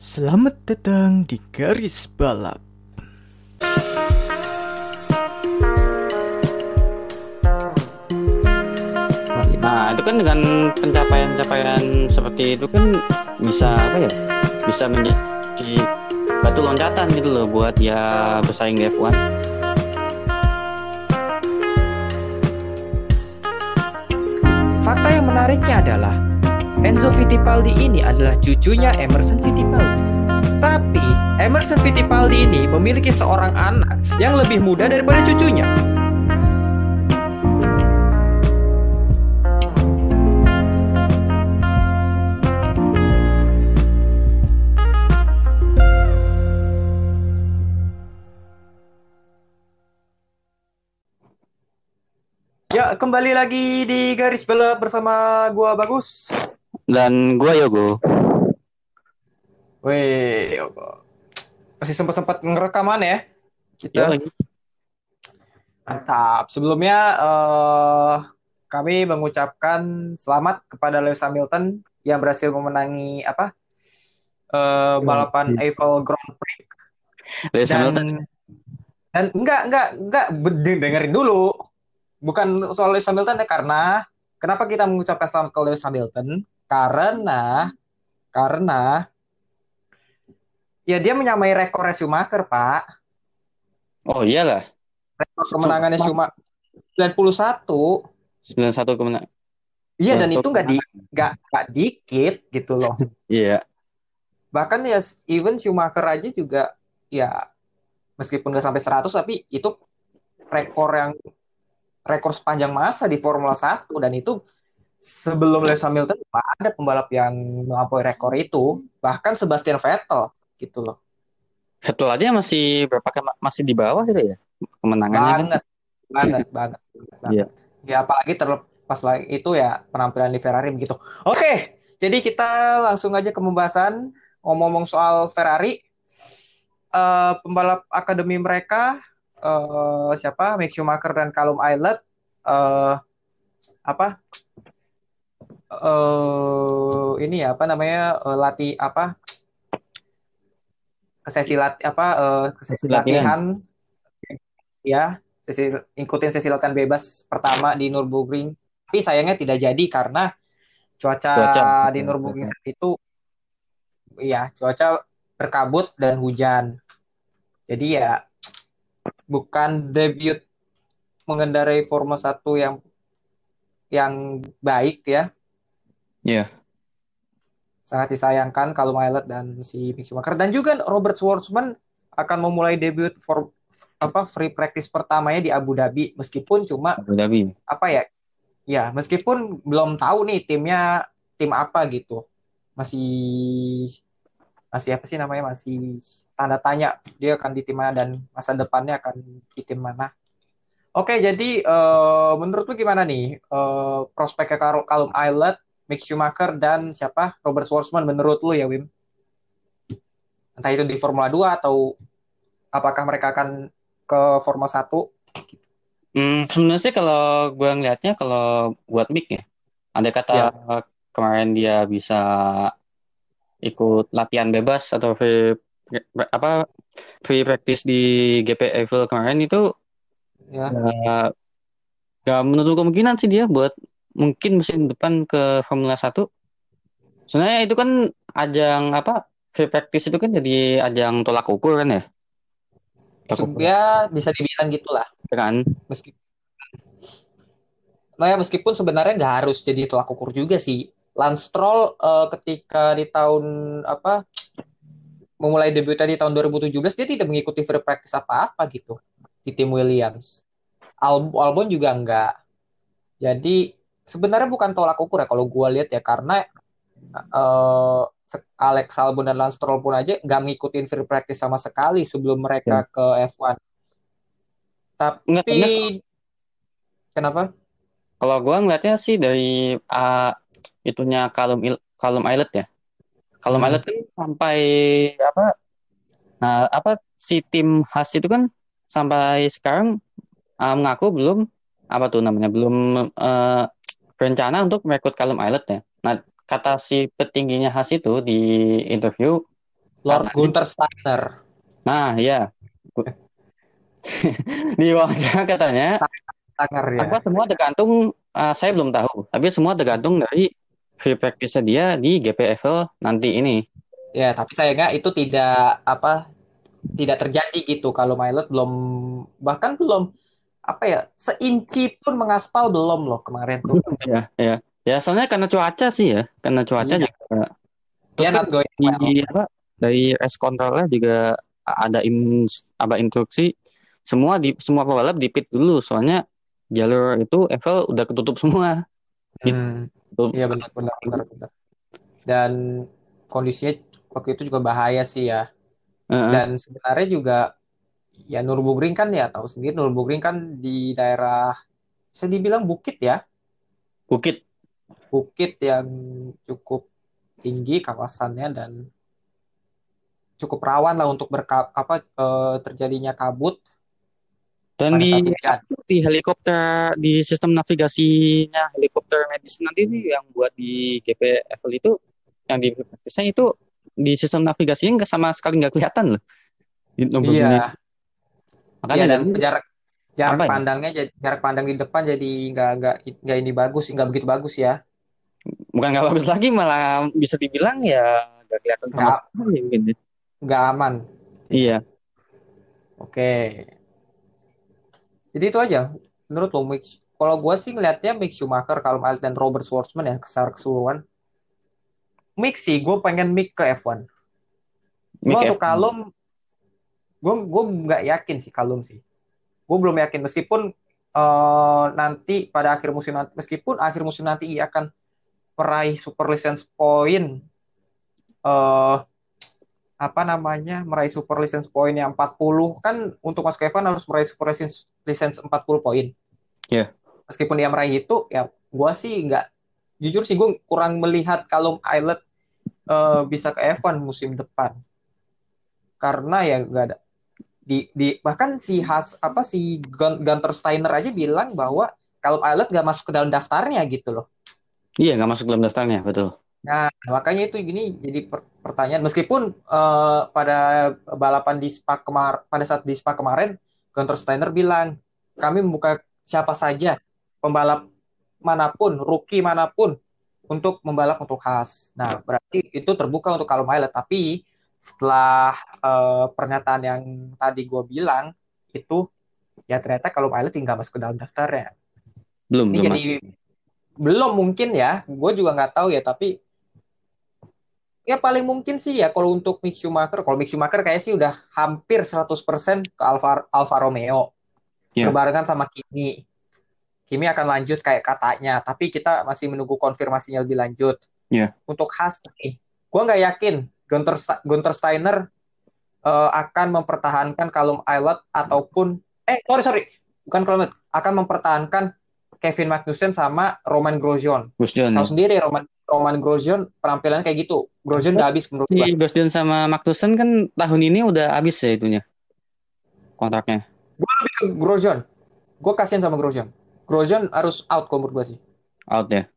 Selamat datang di garis balap. Nah, itu kan dengan pencapaian-pencapaian seperti itu kan bisa apa ya? Bisa menjadi batu loncatan gitu loh buat dia bersaing di F1. Fakta yang menariknya adalah Enzo Fittipaldi ini adalah cucunya Emerson Fittipaldi. Tapi Emerson Fittipaldi ini memiliki seorang anak yang lebih muda daripada cucunya. Ya, kembali lagi di garis balap bersama gua Bagus. Dan gua Yogo. Weh, masih sempat-sempat ngerekaman ya kita. Yo, Mantap. Sebelumnya eh, kami mengucapkan selamat kepada Lewis Hamilton yang berhasil memenangi apa eh, balapan Eiffel Grand Prix. Lewis Dan Hamilton. dan enggak enggak enggak dengerin dulu. Bukan soal Lewis Hamilton ya karena kenapa kita mengucapkan selamat ke Lewis Hamilton? Karena karena ya dia menyamai rekor Schumacher, Pak. Oh iyalah, Rekor kemenangannya Schumacher 91. 91 kemenang. Iya dan 91 itu nggak di nggak nggak dikit gitu loh. Iya. Bahkan ya even Schumacher aja juga ya meskipun nggak sampai 100 tapi itu rekor yang rekor sepanjang masa di Formula 1 dan itu sebelum Lewis Hamilton ada pembalap yang melampaui rekor itu. Bahkan Sebastian Vettel gitu loh. Vettel aja masih berapa masih di bawah gitu ya kemenangannya kan. Banget, banget, banget, banget. Iya. Ya apalagi terlepas lagi itu ya penampilan di Ferrari begitu. Oke, jadi kita langsung aja ke pembahasan ngomong-ngomong soal Ferrari. Eh, pembalap akademi mereka eh, siapa? Mick Schumacher dan Callum Aylett eh apa? Eh ini ya apa namanya? eh, latih apa? Ke sesi lat apa ke sesi latihan. latihan ya sesi ikutin sesi latihan bebas pertama di Nurburgring tapi sayangnya tidak jadi karena cuaca, Cuaca. di Nurburgring saat itu ya cuaca berkabut dan hujan jadi ya bukan debut mengendarai Formula 1 yang yang baik ya Iya. sangat disayangkan kalau Aylett dan si Mick Schumacher. Dan juga Robert Schwartzman akan memulai debut for apa free practice pertamanya di Abu Dhabi. Meskipun cuma Abu Dhabi. apa ya ya meskipun belum tahu nih timnya tim apa gitu. Masih masih apa sih namanya masih tanda tanya dia akan di tim mana dan masa depannya akan di tim mana. Oke jadi eh, menurut lu gimana nih eh, prospeknya Callum Aylett Mick Schumacher dan siapa? Robert Schwartzman menurut lu ya Wim? Entah itu di Formula 2 atau apakah mereka akan ke Formula 1 Hmm, sebenarnya sih kalau gue ngeliatnya kalau buat Mick ya, ada kata Ya. kemarin dia bisa ikut latihan bebas atau free apa free practice di GP Eiffel kemarin itu ya. ya, gak menutup kemungkinan sih dia buat mungkin musim depan ke Formula 1. Sebenarnya itu kan ajang apa free practice itu kan jadi ajang tolak ukur kan ya, ya bisa dibilang gitulah. Kan. meskipun nah ya meskipun sebenarnya nggak harus jadi tolak ukur juga sih. Lance Stroll eh, ketika di tahun apa memulai debutnya di tahun 2017 dia tidak mengikuti free practice apa-apa gitu di tim Williams. Al- Albon juga enggak jadi sebenarnya bukan tolak ukur ya kalau gua lihat ya karena se- Alex Albon dan Lance Stroll pun aja nggak ngikutin free practice sama sekali sebelum mereka ke F1 Enggak, tapi karena kenapa Kalau gua ngeliatnya sih dari ah, itunya Callum Il Callum Aylett ya. Callum Hmm. Aylett kan sampai apa? Nah, apa si tim khas itu kan sampai sekarang ah, mengaku belum apa tuh namanya belum eh, berencana untuk merekrut Callum Aylett ya. Nah, kata si petingginya khas itu di interview Lord Gunther Steiner. Nah, ya. di wawancara katanya Steiner ya. apa semua tergantung eh, saya belum tahu, tapi semua tergantung dari free practice dia di GPFL nanti ini. Ya, tapi sayangnya itu tidak apa tidak terjadi gitu kalau Milot belum bahkan belum apa ya seinci pun mengaspal belum loh kemarin tuh. Ya, ya. Ya, soalnya karena cuaca sih ya, karena cuaca Iya. juga. Terus kan not going well. di apa dari race controlnya juga ada in, apa instruksi semua di semua pembalap di pit dulu soalnya jalur itu Eiffel udah ketutup semua. Hmm, Tutup. iya benar benar benar benar. Dan kondisinya waktu itu juga bahaya sih ya. Heeh. Dan sebenarnya juga ya Nürburgring kan ya tahu sendiri Nürburgring kan di daerah bisa dibilang bukit ya. Bukit. Bukit yang cukup tinggi kawasannya dan cukup rawan lah untuk berka apa eh, terjadinya kabut Dan di di helikopter di sistem navigasinya helikopter medis nanti nih yang buat di GPFL itu yang di itu di sistem navigasinya nggak sama sekali nggak kelihatan loh. Di nomor. Iya, Makanya iya dan jarak jarak Apa ya? pandangnya jadi jarak pandang di depan jadi nggak nggak nggak ini bagus nggak begitu bagus ya. bukan nggak bagus lagi malah bisa dibilang ya nggak kelihatan sama sekali mungkin ya. nggak aman. Iya. Oke. Jadi itu aja. Menurut lo, Mick, kalau gue sih ngelihatnya Mick Schumacher, Callum Ilott, dan Robert Schwarzman ya secara keseluruhan. Mick sih, gue pengen Mick ke F1. Gue untuk F1. Gue gue nggak yakin sih Callum sih. Gue belum yakin meskipun eh, nanti pada akhir musim nanti, meskipun akhir musim nanti ia akan meraih super license point eh apa namanya meraih super license point yang 40 kan untuk masuk F1 harus meraih super license license 40 poin. Iya. Meskipun dia meraih itu ya gua sih nggak jujur sih gue kurang melihat kalau Islet eh, bisa ke F1 musim depan. Karena ya nggak ada di, di bahkan si Has apa si Gun- Gunter Steiner aja bilang bahwa kalau Islet nggak masuk ke dalam daftarnya gitu loh. Iya nggak masuk dalam daftarnya betul. Nah, makanya itu gini jadi per- pertanyaan meskipun eh, pada balapan di Spa kemar pada saat di Spa kemarin Gunter Steiner bilang kami membuka siapa saja pembalap mana pun, rookie mana pun untuk membalap untuk Haas. Nah, berarti itu terbuka untuk kalau Milot tapi setelah eh, pernyataan yang tadi gue bilang itu ya ternyata kalau Milot nggak masuk ke dalam daftarnya. Belum Ini belum jadi belum mungkin ya, gue juga nggak tahu ya, tapi ya paling mungkin sih ya kalau untuk Mick Schumacher, kalau Mick Schumacher kayak sih udah hampir 100% ke Alfa Alfa Romeo. Iya. Berbarengan sama Kimi. Kimi akan lanjut kayak katanya, tapi kita masih menunggu konfirmasinya lebih lanjut. Iya. Untuk Haas nih, gue nggak yakin Gunter, Gunter Steiner eh, akan mempertahankan Callum Ilott ataupun eh sorry sorry bukan Ilott, akan mempertahankan Kevin Magnussen sama Roman Grosjean. Gus John. Tahu sendiri Roman Roman Grosjean penampilannya kayak gitu. Grosjean udah habis menurut Si gua. Gus John sama Magnussen kan tahun ini udah habis ya itunya kontraknya. Grosjean. Gue kasihan sama Grosjean. Grosjean harus out kalau menurut gua sih. Out ya.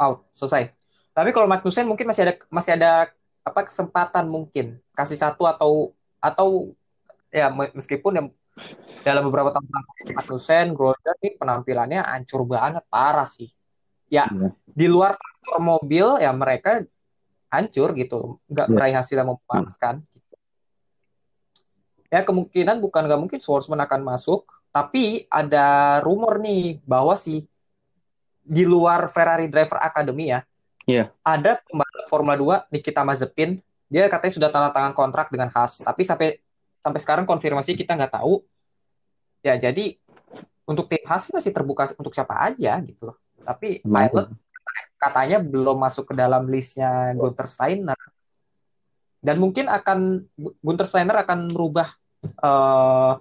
Out, selesai. Tapi kalau Magnussen mungkin masih ada masih ada apa kesempatan mungkin kasih satu atau atau ya me- meskipun yang dalam beberapa tahun terakhir Magnussen, Grosjean ini penampilannya hancur banget, parah sih. Ya, Iya. di luar faktor mobil ya mereka hancur gitu, nggak Iya. meraih hasil yang memuaskan. Ya kemungkinan bukan nggak mungkin Schwarzman akan masuk, tapi ada rumor nih bahwa si di luar Ferrari Driver Academy ya, Iya. ada pembalap Formula 2 Nikita Mazepin, dia katanya sudah tanda tangan kontrak dengan Haas, tapi sampai sampai sekarang konfirmasi kita nggak tahu. Ya jadi untuk tim Haas sih masih terbuka untuk siapa aja gitu loh. Tapi pilot katanya belum masuk ke dalam listnya Gunter Steiner. Dan mungkin akan Gunter Steiner akan merubah eh,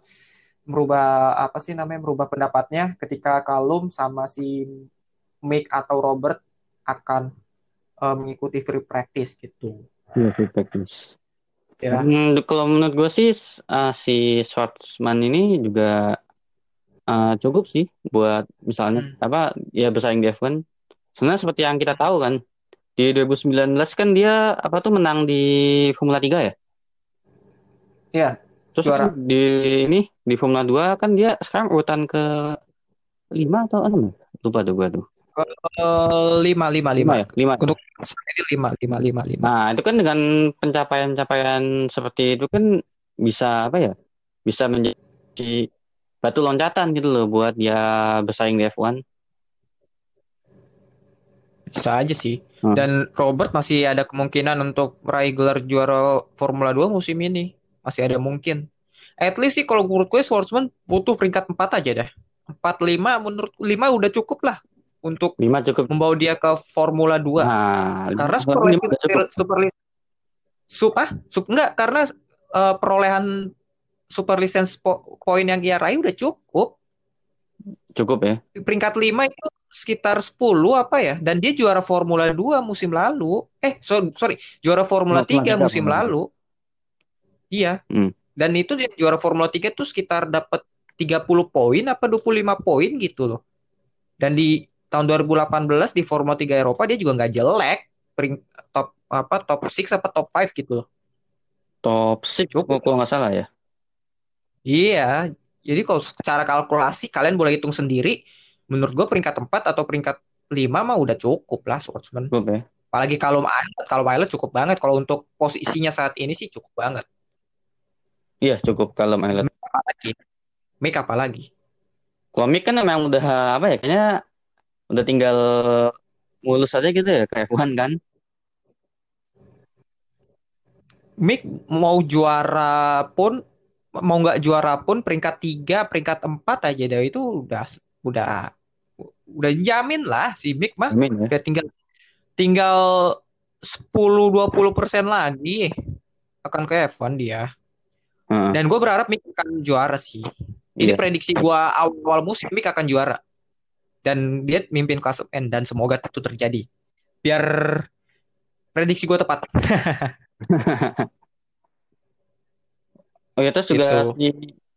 merubah apa sih namanya merubah pendapatnya ketika Kalum sama si Mick atau Robert akan eh, mengikuti free practice gitu. Iya, free practice. Ya. Hmm, kalau menurut gue sih uh, si Schwartzman ini juga uh, cukup sih buat misalnya Hmm. apa ya bersaing di F1. Sebenarnya seperti yang kita tahu kan Di 2019 kan dia apa tuh menang di Formula 3 ya? Iya, Terus juara. kan di ini di Formula 2 kan dia sekarang urutan ke 5 atau 6 ya? Lupa tuh gua tuh. Eh, lima, lima, lima. ya? 5. Untuk ini lima, lima, lima, lima. Nah, itu kan dengan pencapaian-pencapaian seperti itu kan bisa apa ya? Bisa menjadi batu loncatan gitu loh buat dia bersaing di F1. Bisa aja sih. Hmm. Dan Robert masih ada kemungkinan untuk meraih gelar juara Formula 2 musim ini. Masih ada mungkin. At least sih kalau menurut gue Schwartzman butuh peringkat 4 aja dah. 4 5 menurut 5 udah cukup lah untuk 5 cukup. membawa dia ke Formula 2. Nah, karena lima- super lima udah cukup. super sup ah, sup enggak karena eh, perolehan super license po- poin yang ia raih udah cukup. Cukup ya. Peringkat 5 itu sekitar 10 apa ya? Dan dia juara Formula 2 musim lalu. Eh, so- sorry, juara Formula Formula 3 tiga, musim lalu. Iya. Hmm. Dan itu dia juara Formula 3 tuh sekitar dapat 30 poin apa 25 poin gitu loh. Dan di tahun 2018 di Formula 3 Eropa dia juga nggak jelek. Pering, top apa top 6 apa top 5 gitu loh. Top 6 Cukup. kalau nggak salah ya. Iya. Jadi kalau secara kalkulasi kalian boleh hitung sendiri. Menurut gue peringkat 4 atau peringkat 5 mah udah cukup lah Schwartzman. Cukup ya. Apalagi kalau Milet, kalau Milet cukup banget. Kalau untuk posisinya saat ini sih cukup banget. Iya, cukup kalau. Apalagi, make apa lagi? Komik kan memang udah apa ya? Kayaknya udah tinggal mulus aja gitu ya ke F1 kan. Mick mau juara pun mau nggak juara pun peringkat 3, peringkat 4 aja dah itu udah udah udah jamin lah si Mick mah. Amin ya. Tinggal tinggal 10-20% lagi akan ke F1 dia. Dan gue berharap Mick akan juara sih. Ini Iya. prediksi gue awal musim Mick akan juara. Dan dia mimpin klasemen dan semoga itu terjadi. Biar prediksi gue tepat. Oh ya terus juga Gitu. si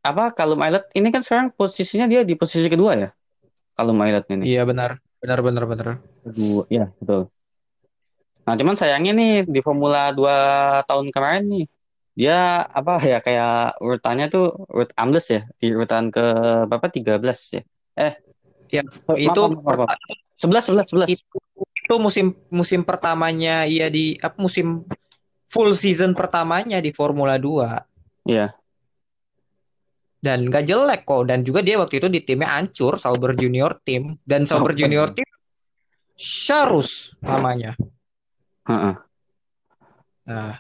apa kalau Milet ini kan sekarang posisinya dia di posisi kedua ya. Kalau Milet ini. Iya benar. Benar benar benar. Kedua, ya betul. Nah, cuman sayangnya nih di Formula 2 tahun kemarin nih dia apa ya kayak urutannya tuh urut ambles ya di urutan ke berapa 13 ya. Ya, Oh, itu maaf, maaf, maaf. 11 11 11. itu, itu musim musim pertamanya iya di apa musim full season pertamanya di Formula 2 Iya. dan gak jelek kok dan juga dia waktu itu di timnya hancur Sauber Junior Team dan Sauber Sauber. Junior Team Sharus namanya. Heeh. Nah,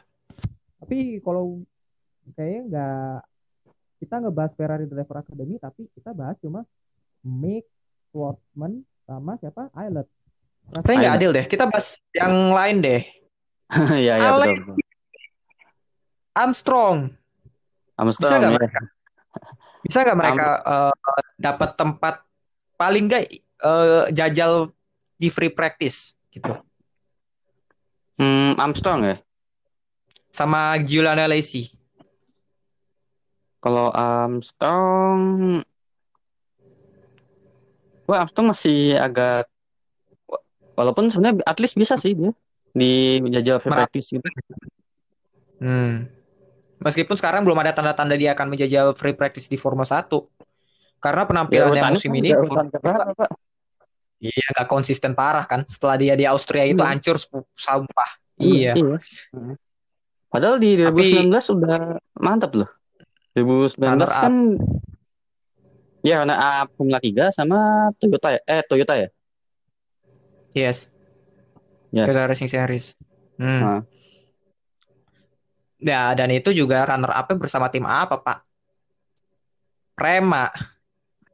tapi kalau kayaknya nggak kita ngebahas Ferrari Driver Academy tapi kita bahas cuma Mick Schwartzman sama siapa Eilert. Rasanya nggak adil deh. Kita bahas yang lain deh. Iya iya Ale- betul. betul. Armstrong. Armstrong Bisa nggak ya. mereka? Bisa nggak mereka eh, dapat tempat paling nggak eh, jajal di free practice gitu Hmm, Armstrong ya. sama Giuliano Alesi. Kalau Armstrong Wah, Armstrong masih agak walaupun sebenarnya at least bisa sih dia di menjajal free practice gitu. Hmm. Meskipun sekarang belum ada tanda-tanda dia akan menjajal free practice di Formula 1. Karena Ya, penampilannya urutannya musim kan ini iya nggak konsisten parah kan. Setelah dia di Austria itu Iya. hancur sampah. Iya. Heeh. Padahal di Tapi- 2019 udah mantap loh. 2019 Runner up. kan ya karena up Formula 3 sama Toyota ya. Eh Toyota ya. Yes. Ya. Toyota Racing Series. Hmm. Nah. Ya, dan itu juga runner up-nya bersama tim apa, Pak? Prema.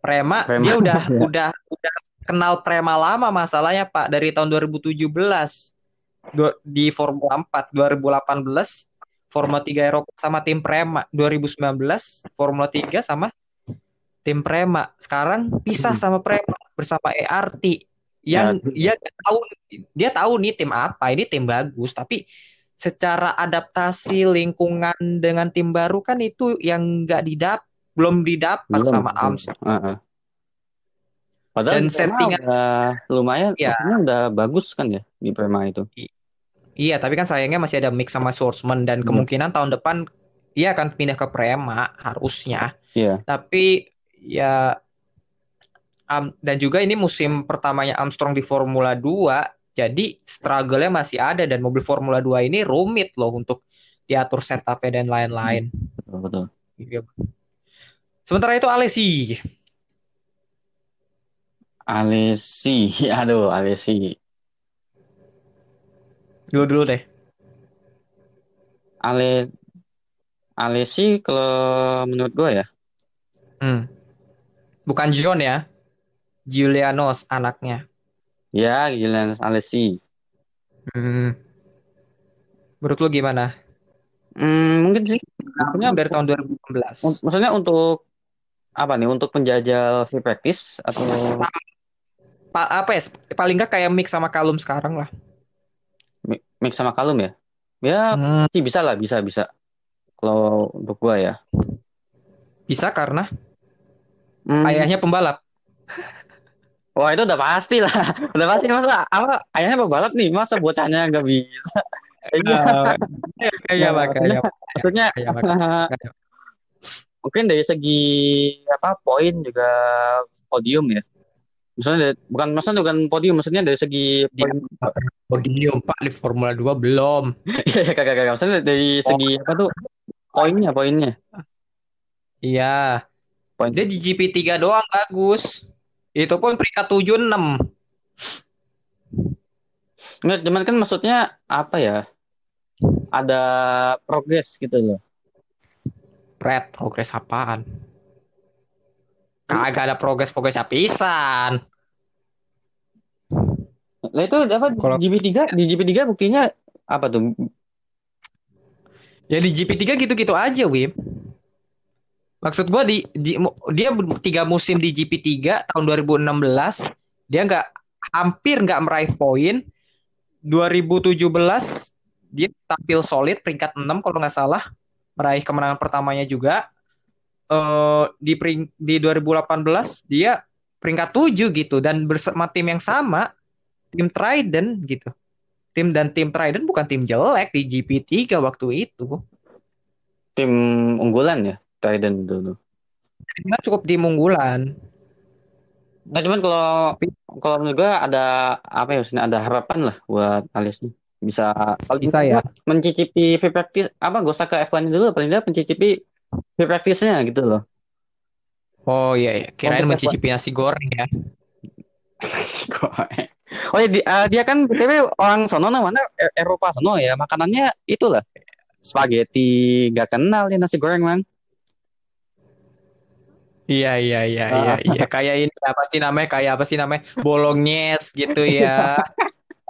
Prema, Prema, dia udah ya. udah udah kenal Prema lama masalahnya, Pak, dari tahun 2017. Dua- di Formula 4 2018 Formula 3 Eropa sama tim Prema 2019 Formula 3 sama tim Prema sekarang pisah Hmm. sama Prema bersama ERT yang dia tahu dia tahu nih tim apa ini tim bagus tapi secara adaptasi lingkungan dengan tim baru kan itu yang nggak didap belum didapat Belum, sama belum. Armstrong Heeh. Padahal Dan settingan- udah lumayan, Ya. udah bagus kan ya di Prema itu. Iya, tapi kan sayangnya masih ada mix sama Swordsman dan Hmm. kemungkinan tahun depan dia akan pindah ke Prema harusnya. Iya. Tapi ya Am- dan juga ini musim pertamanya Armstrong di Formula 2, jadi struggle-nya masih ada dan mobil Formula 2 ini rumit loh untuk diatur setup-nya dan lain-lain. Betul, betul. Iya. Sementara itu Alesi, Alesi, aduh Alesi. dulu dulu deh. Ale Alesi kalau menurut gue ya, Hmm. Bukan John ya, Giulianos anaknya. ya gila Alesi. Hmm. Menurut lu gimana? Hmm, mungkin sih. Maksudnya dari tahun 2016. Un- Maksudnya untuk apa nih? Untuk penjajal free practice atau Pa- apa ya? Paling nggak kayak mix sama Kalum sekarang lah. mi- mix sama kalum ya? Ya Hmm. sih bisa lah, bisa bisa. Kalau untuk gua ya. Bisa karena Hmm, ayahnya pembalap. Wah itu udah pasti lah, udah pasti masa apa? Ayahnya pembalap nih, masa bocahnya nggak bisa? Iya. Kayak makanya. Maksudnya mungkin dari segi apa poin juga podium ya. Maksudnya dari- bukan maksudnya bukan podium, maksudnya dari segi Dia- poin. Podium Pak di Formula 2 belum. Iya, kagak kagak. Maksudnya dari segi apa tuh? Poinnya, poinnya. Iya. Poin. Dia di GP3 doang bagus. Itu pun peringkat 76. Nggak, cuman kan maksudnya apa ya? Ada progres gitu loh. Pret, progres apaan? Kagak ada progres-progres pisan. Lah itu apa Kalau- GP3 di GP3 buktinya apa tuh? Ya di GP3 gitu-gitu aja, Wim. Maksud gua di, di- dia tiga musim di GP3 tahun 2016 dia nggak hampir nggak meraih poin. 2017 dia tampil solid peringkat 6 kalau nggak salah meraih kemenangan pertamanya juga. Eh di pering, di 2018 dia peringkat 7 gitu dan bersama tim yang sama tim Trident gitu. Tim dan tim Trident bukan tim jelek di GP3 waktu itu. Tim unggulan ya, Trident dulu. Kita cukup tim unggulan. Nah, cuman kalau kalau menurut gua ada apa ya, maksudnya ada harapan lah buat Ales nih. Bisa paling Bisa ya. mencicipi free practice apa gak usah ke F1 dulu paling nggak mencicipi free practice-nya gitu loh. Oh iya, iya. kirain Untuk mencicipi nasi goreng ya. Si goreng. Oh ya di- eh, dia kan BTW orang sono namanya E- Eropa sono ya. Makanannya itulah spaghetti gak kenal ya nasi goreng man. Iya iya iya iya iya kayak ini apa sih namanya kayak apa sih namanya bolognese gitu ya.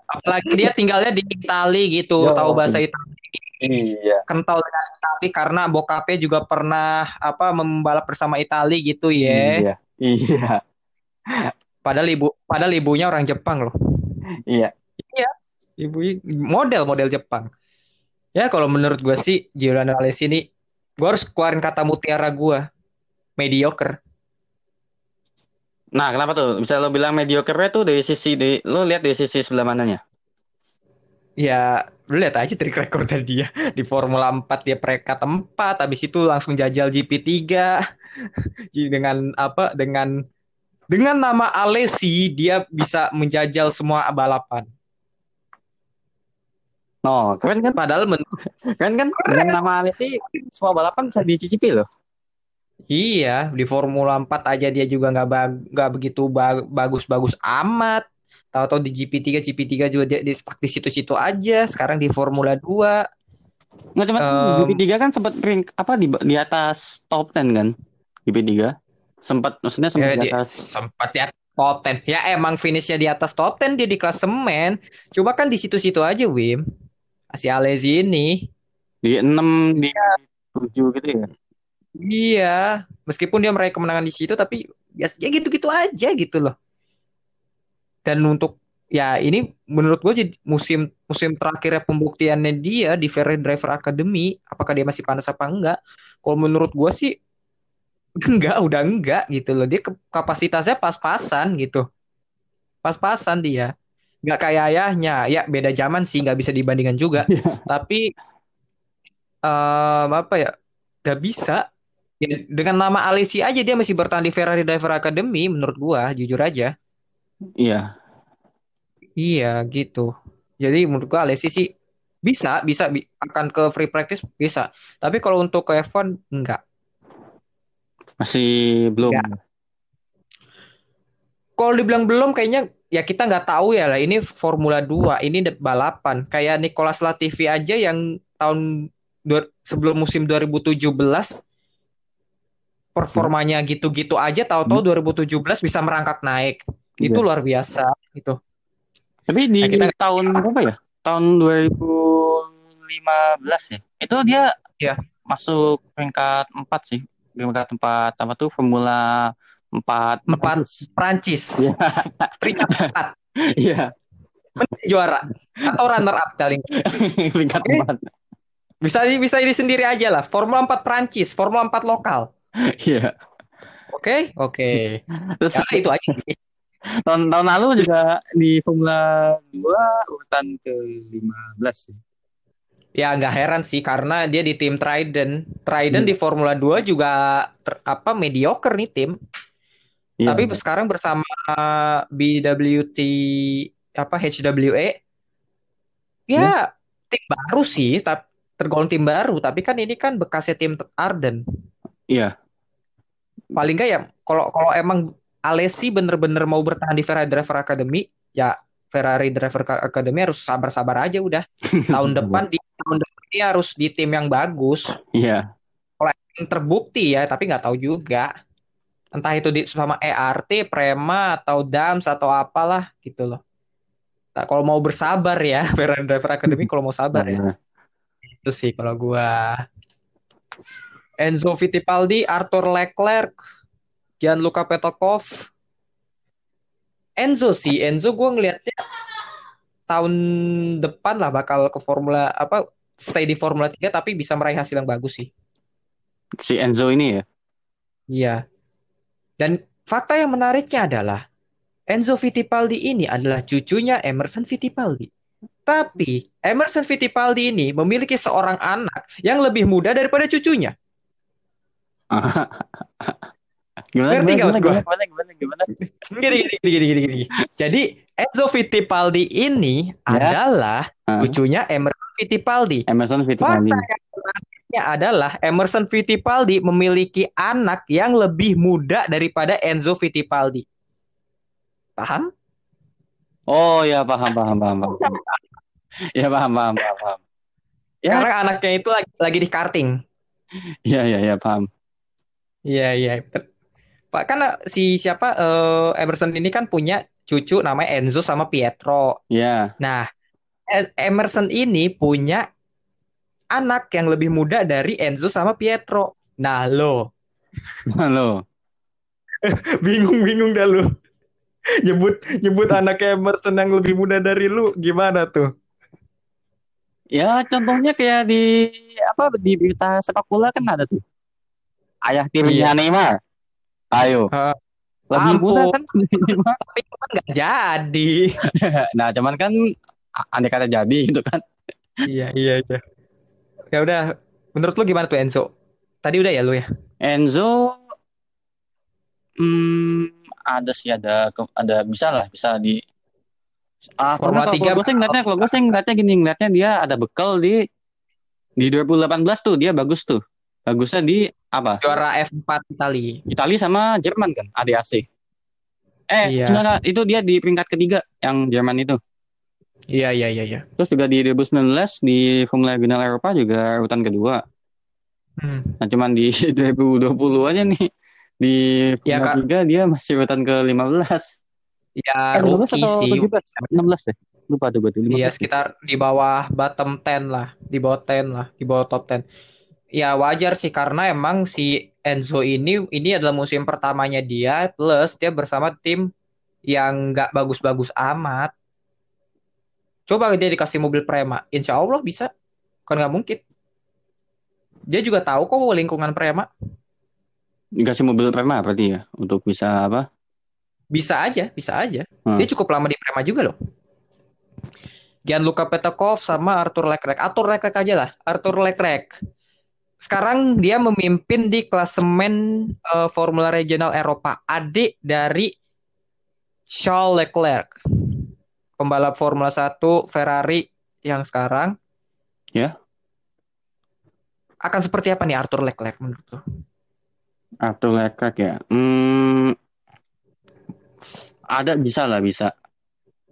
Apalagi dia tinggalnya di Itali gitu, Yo. tahu bahasa Itali Iya. kental dengan Itali karena bokapnya juga pernah apa membalap bersama Itali gitu ya. Iya. Iya. Padahal ibu padahal ibunya orang Jepang loh. Iya. Ibu model model Jepang. Ya kalau menurut gue sih Giuliano Alesi ini gue harus keluarin kata mutiara gue mediocre. Nah, kenapa tuh? Bisa lo bilang mediocre tuh dari sisi di lo lihat dari sisi sebelah mananya? Ya, lu lihat aja trik rekornya dia di Formula 4 dia peringkat 4, habis itu langsung jajal GP3 Ji- dengan apa? Dengan dengan nama Alesi dia bisa menjajal semua balapan. No, keren kan? Padahal men- Keren kan? Dengan nama Alesi semua balapan bisa dicicipi loh. Iya di Formula 4 aja dia juga nggak bag- nggak begitu ba- bagus-bagus amat. Tahu-tahu di GP3 GP3 juga dia, dia stuck di situ-situ aja. Sekarang di Formula 2 Nggak cuma Em, GP3 kan sempat ring apa di di atas top 10 kan? GP3 sempat maksudnya sempat Ya, di di- atas sempat di atas top 10. Ya emang finishnya di atas top 10 dia di klasemen. Cuma kan di situ-situ aja Wim. Si Alesi ini. di 6 di 7 gitu ya. Iya, meskipun dia meraih kemenangan di situ tapi ya, ya gitu-gitu aja gitu loh. Dan untuk ya ini menurut gue jadi musim musim terakhirnya pembuktiannya dia di Ferrari Driver Academy, apakah dia masih panas apa enggak? Kalau menurut gue sih enggak, udah enggak gitu loh. Dia kapasitasnya pas-pasan gitu. Pas-pasan dia. Enggak kayak ayahnya. Ya beda zaman sih, nggak bisa dibandingkan juga. Tapi em, apa ya? Gak bisa. Ya, dengan nama Alessi aja dia masih bertahan di Ferrari Driver Academy menurut gua, jujur aja. Iya. Iya gitu. Jadi menurut gua Alessi sih bisa, bisa bi- akan ke free practice bisa. Tapi kalau untuk ke F1 enggak. Masih belum. Enggak. Kalau dibilang belum kayaknya ya kita nggak tahu ya lah. Ini Formula 2, ini balapan. Kayak Nicolas Latifi aja yang tahun dua- sebelum musim 2017 performanya gitu-gitu aja tahu-tahu 2017 bisa merangkak naik. Itu Iya. luar biasa gitu. Tapi di Nah, kita- tahun berapa ya? Tahun 2015 ya. Itu dia Iya. masuk peringkat 4 sih. Peringkat 4 apa tuh Formula 4 Empat Prancis. Iya. Peringkat empat Iya, juara atau runner up kali peringkat Ini- 4. Bisa bisa ini sendiri aja lah. Formula 4 Prancis, Formula 4 lokal. Iya. Oke, oke. Terus Ya, itu aja. tahun tahun lalu juga di Formula 2 urutan ke-15 sih. Ya nggak heran sih karena dia di tim Trident. Trident Iya. di Formula 2 juga ter- apa mediocre nih tim. Iya. Tapi sekarang bersama BWT apa HWE ya tim baru sih, tapi tergolong tim baru. Tapi kan ini kan bekasnya tim Arden. Iya. Paling nggak ya kalau kalau emang Alessi bener-bener mau bertahan di Ferrari Driver Academy, ya Ferrari Driver Academy harus sabar-sabar aja udah. Tahun depan di tahun depan dia harus di tim yang bagus. Iya. yang terbukti ya, tapi nggak tahu juga. Entah itu di sama ERT, Prema atau Dams atau apalah gitu loh. Nah, kalau mau bersabar ya, Ferrari Driver Academy kalau mau sabar ya. Nah, Itu sih kalau gua. Enzo Fittipaldi, Arthur Leclerc, Gianluca Petokov. Enzo sih, Enzo gua ngelihatnya tahun depan lah bakal ke Formula apa stay di Formula 3 tapi bisa meraih hasil yang bagus sih. si Enzo ini ya. Iya. Dan fakta yang menariknya adalah Enzo Fittipaldi ini adalah cucunya Emerson Fittipaldi. Tapi Emerson Fittipaldi ini memiliki seorang anak yang lebih muda daripada cucunya. Gimana Ngerti gimana nggak gimana, gimana gimana gimana Gini, gini, gini, gini, gini. Jadi Enzo Fittipaldi ini Ya. adalah Ah, cucunya Emerson Fittipaldi. Emerson Fittipaldi. Fakta adalah Emerson Fittipaldi memiliki anak yang lebih muda daripada Enzo Fittipaldi. Paham? Oh ya paham paham paham paham. Ya paham paham paham paham. Ya. Sekarang anaknya itu lagi, lagi di karting. Iya iya iya paham. Iya iya. Pak kan si siapa eh, Emerson ini kan punya cucu namanya Enzo sama Pietro. Ya. Nah, E- Emerson ini punya anak yang lebih muda dari Enzo sama Pietro. Nah, lo Halo. bingung-bingung dah lo. Nyebut nyebut anak Emerson yang lebih muda dari lu gimana tuh? Ya contohnya kayak di apa di berita sepak bola kan ada tuh. Ayah tirinya Neymar. Ayo. Ah, Lebih ampun. muda kan Neymar. Tapi kan nggak jadi. Nah, cuman kan andai kata jadi gitu kan. Iya iya iya. Ya udah, menurut lu gimana tuh Enzo? Tadi udah ya lu ya? Enzo hmm, ada sih ada ada bisa lah bisa di ah, Formula kalau 3 gue sih ngeliatnya kalau gue sih ngeliatnya gini ngeliatnya dia ada bekal di di 2018 tuh dia bagus tuh bagusnya di apa Juara F4 Itali. Italia sama Jerman kan ADAC eh Iya. enggak, enggak, itu dia di peringkat ketiga yang Jerman itu Iya iya iya iya. terus juga di 2019 di Formula Regional Eropa juga urutan kedua Hmm. nah cuman di 2020 aja nih di Ya, Formula Kak. 3 dia masih urutan ke 15 Ya Eh, 15 rookie atau sih. 17? 16 ya? Lupa tuh berarti. 15 Iya ya? sekitar di bawah bottom 10 lah, di bawah 10 lah, di bawah top 10. Ya wajar sih karena emang si Enzo ini ini adalah musim pertamanya dia plus dia bersama tim yang nggak bagus-bagus amat. Coba dia dikasih mobil Prema, insya Allah bisa. Kan nggak mungkin. Dia juga tahu kok lingkungan Prema. dikasih mobil Prema berarti ya untuk bisa apa? Bisa aja, bisa aja. Hmm. Dia cukup lama di Prema juga loh. Gianluca Petakov sama Arthur Leclerc. Arthur Leclerc aja lah. Arthur Leclerc. Sekarang dia memimpin di klasemen eh, Formula Regional Eropa. Adik dari Charles Leclerc. Pembalap Formula 1 Ferrari yang sekarang. Ya. Akan seperti apa nih Arthur Leclerc menurut lo? Arthur Leclerc ya. Hmm, ada bisa lah bisa.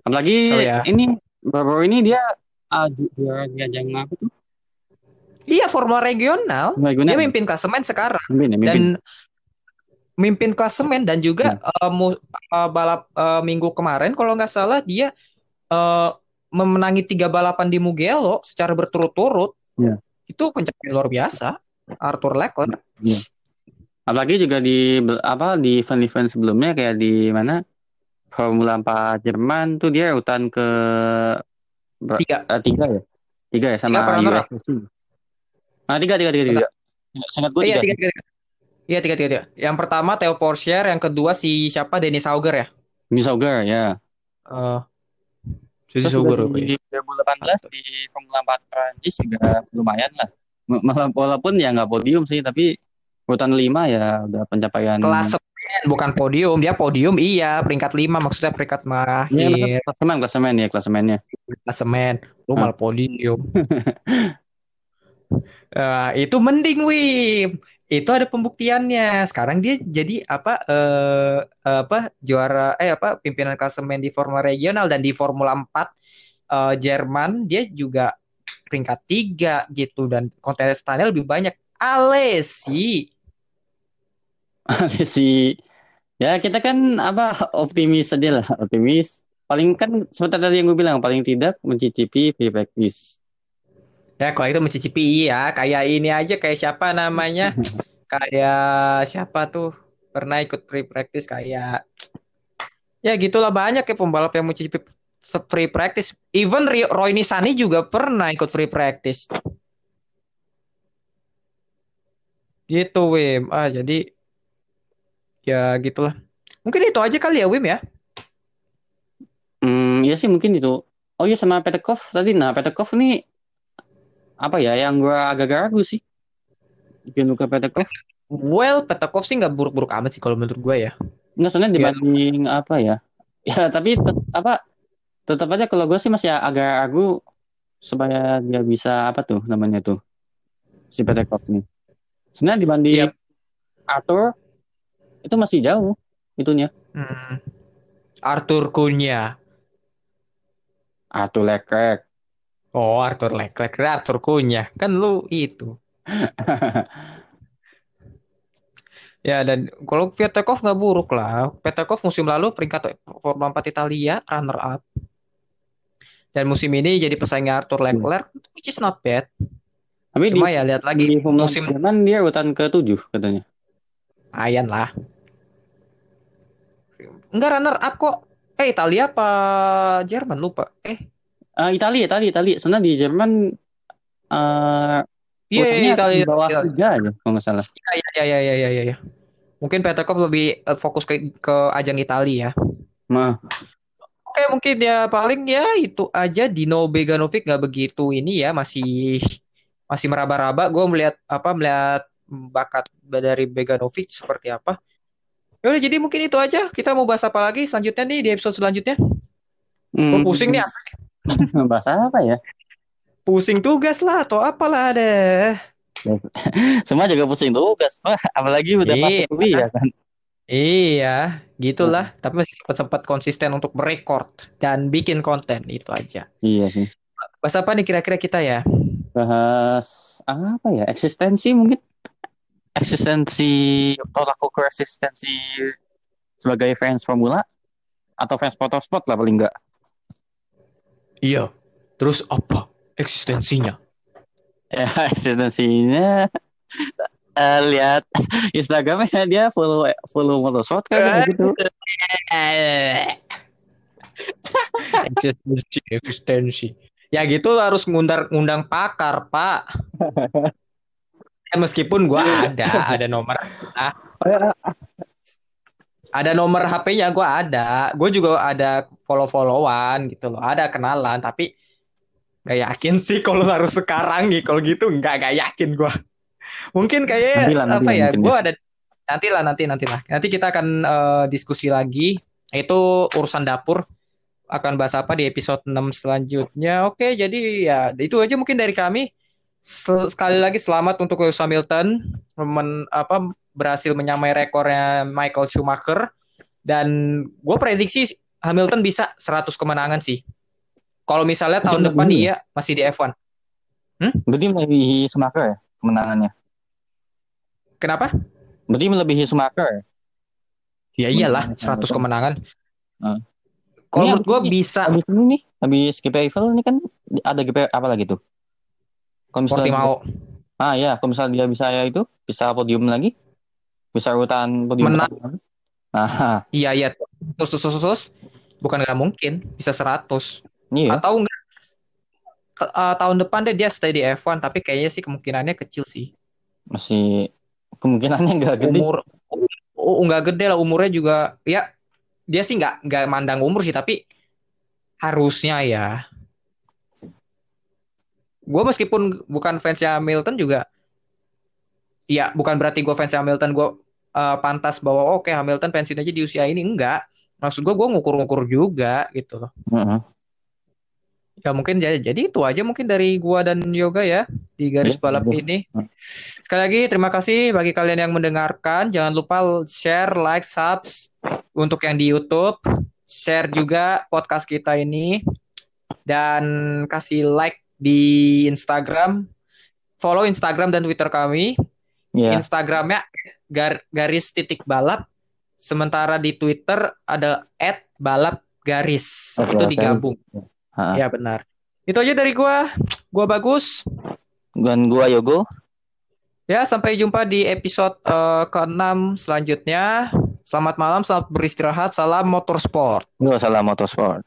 Apalagi So, ya. ini baru ini dia uh, ju- juara di ajang apa tuh? Iya, Formula Regional. Regional. Dia mimpin klasemen sekarang. Mimpin ya, mimpin. dan mimpin klasemen dan juga eh, mu- eh, balap eh, minggu kemarin kalau nggak salah dia eh, memenangi tiga balapan di Mugello secara berturut-turut. Ya. Itu pencapaian luar biasa. Arthur Leclerc. Apalagi juga di apa di event-event sebelumnya kayak di mana Formula 4 Jerman tuh dia urutan ke Tiga. eh, tiga ya tiga ya sama Tiga nah tiga tiga tiga tiga sangat gue Iya tiga tiga, tiga, tiga. Iya tiga, tiga, tiga. Yang pertama Theo Porcher, yang kedua si siapa Dennis Sauger ya. New Sauger ya Eh Dennis Sauger. juga di 2018 di Formula 4 Prancis juga lumayan lah walaupun ya nggak podium sih tapi urutan lima ya udah pencapaian Klasemen bukan podium, dia podium iya peringkat lima maksudnya peringkat Iya, terakhir. klasemen klasemen ya klasemennya klasemen lu Ah. malah podium Eh, itu mending Wim. Itu ada pembuktiannya. Sekarang dia jadi apa eh apa juara eh apa pimpinan klasemen di Formula Regional dan di Formula 4 eh, Jerman dia juga peringkat tiga gitu. Dan kontestannya lebih banyak. Alesi. Si ya kita kan apa optimis aja lah. Optimis. Paling kan seperti tadi yang gue bilang paling tidak mencicipi free practice ya kalau itu mencicipi iya. Kayak ini aja kayak siapa namanya? Kayak siapa tuh? Pernah ikut free practice kayak ya gitulah banyak ya pembalap yang mencicipi free practice. Even Roy Nisani juga pernah ikut free practice. Gitu Wim. Ah jadi ya gitulah. Mungkin itu aja kali ya Wim ya? Hmm ya sih mungkin itu. Oh iya sama Petekov tadi. Nah Petekov ini apa ya yang gue agak ragu sih. Gianluca Petekov well Petakov sih nggak buruk-buruk amat sih kalau menurut gue ya. Nggak soalnya Iya. dibanding apa ya? Ya tapi tet- apa tetap aja kalau gue sih masih agak ragu supaya dia bisa apa tuh namanya tuh si Petekov nih sebenarnya dibanding Iya. Arthur itu masih jauh itunya. Hmm. Arthur Cunha. Arthur Leclerc Oh, Arthur Leclerc, Arthur Cunha. Kan lu itu. Ya, dan kalau Petekov nggak buruk lah. Petekov musim lalu peringkat Formula 4 Italia, runner up. Dan musim ini jadi pesaingnya Arthur Leclerc, which is not bad. tapi di, Cuma ya lihat lagi di Formula musim Jerman dia urutan ke-7 katanya ayan lah. Enggak runner up kok. Eh, Italia apa Jerman lupa. Eh, Ah, Italia, Italia, Italia. Sebenarnya di Jerman eh iya urutannya Italia. di bawah tiga aja kalau nggak salah. Iya, iya, iya, iya, iya, iya, iya. Mungkin Petekov lebih eh, fokus ke ke ajang Italia ya. Nah, Oke, mungkin ya paling ya itu aja Dino Beganovic nggak begitu ini ya masih masih meraba-raba. Gue melihat apa melihat bakat dari Beganovic seperti apa. Ya udah jadi mungkin itu aja. Kita mau bahas apa lagi selanjutnya nih di episode selanjutnya? Gue hmm, pusing nih asli. bahasa apa ya? Pusing tugas lah atau apalah deh. Semua juga pusing tugas. Wah, apalagi udah Iya. masuk kuliah kan. Iya, gitulah. Tapi masih sempat-sempat konsisten untuk merekord dan bikin konten itu aja. Iya sih. Bahas apa nih kira-kira kita ya? Bahas apa ya? Eksistensi mungkin. Eksistensi tolak ukur eksistensi sebagai fans formula atau fans motorsport lah paling enggak. Iya. Terus apa eksistensinya? Ya, eksistensinya eh, lihat Instagramnya dia follow follow motorsport kan gitu. eksistensi, eksistensi. Ya gitu harus ngundang ngundang pakar, Pak. Meskipun gua ada ada nomor ah, ada nomor HP-nya gua ada. Gue juga ada follow followan gitu loh. Ada kenalan tapi gak yakin sih kalau harus sekarang gitu kalau gitu nggak gak yakin gua. Mungkin kayak Nantilah, nanti apa ya mungkin gua ada nanti lah nanti nanti lah. Nanti kita akan eh, diskusi lagi. Itu urusan dapur. Akan bahas apa di episode 6 selanjutnya. Oke jadi ya itu aja mungkin dari kami. Sekali lagi selamat untuk Lewis Hamilton. Men, apa berhasil menyamai rekornya Michael Schumacher dan gue prediksi Hamilton bisa 100 kemenangan sih. Kalau misalnya tahun Itu depan lebih. dia masih di F1. Berarti melebihi Schumacher ya kemenangannya. Kenapa? Berarti melebihi Schumacher. Ya iyalah Hmm, 100 kemenangan. Hmm. Kalau menurut gue bisa Habis ini nih, habis GP Eiffel ini kan ada GP apa lagi tuh? Kalau misalnya Portimao Ah ya, kalau misalnya dia bisa ya itu, bisa podium lagi, urutan podium. Menang. pertama. Nah, iya iya terus terus terus, terus. bukan nggak mungkin bisa 100 iya. atau enggak ke- eh, tahun depan deh dia stay di F1 tapi kayaknya sih kemungkinannya kecil sih. Masih kemungkinannya nggak gede. umur nggak gede lah umurnya juga ya dia sih nggak nggak mandang umur sih tapi harusnya ya gue meskipun bukan fansnya Hamilton juga ya bukan berarti gue fansnya Hamilton gue eh, pantas bahwa oke Hamilton pensiun aja di usia ini enggak maksud gue gue ngukur-ngukur juga gitu loh Heeh. ya mungkin jadi jadi itu aja mungkin dari gua dan Yoga ya di garis Iya, balap iya. ini Sekali lagi terima kasih bagi kalian yang mendengarkan. Jangan lupa share, like, subs untuk yang di YouTube. Share juga podcast kita ini dan kasih like di Instagram. Follow Instagram dan Twitter kami. Iya. Instagramnya gar- garis titik balap. Sementara di Twitter ada @balap garis. Oke, Itu digabung. Ha. Ya benar. Itu aja dari gua. Gua bagus. Dan gua Yogo. Ya, sampai jumpa di episode eh, ke-6 selanjutnya. Selamat malam, selamat beristirahat. Salam motorsport. Gua salah motorsport.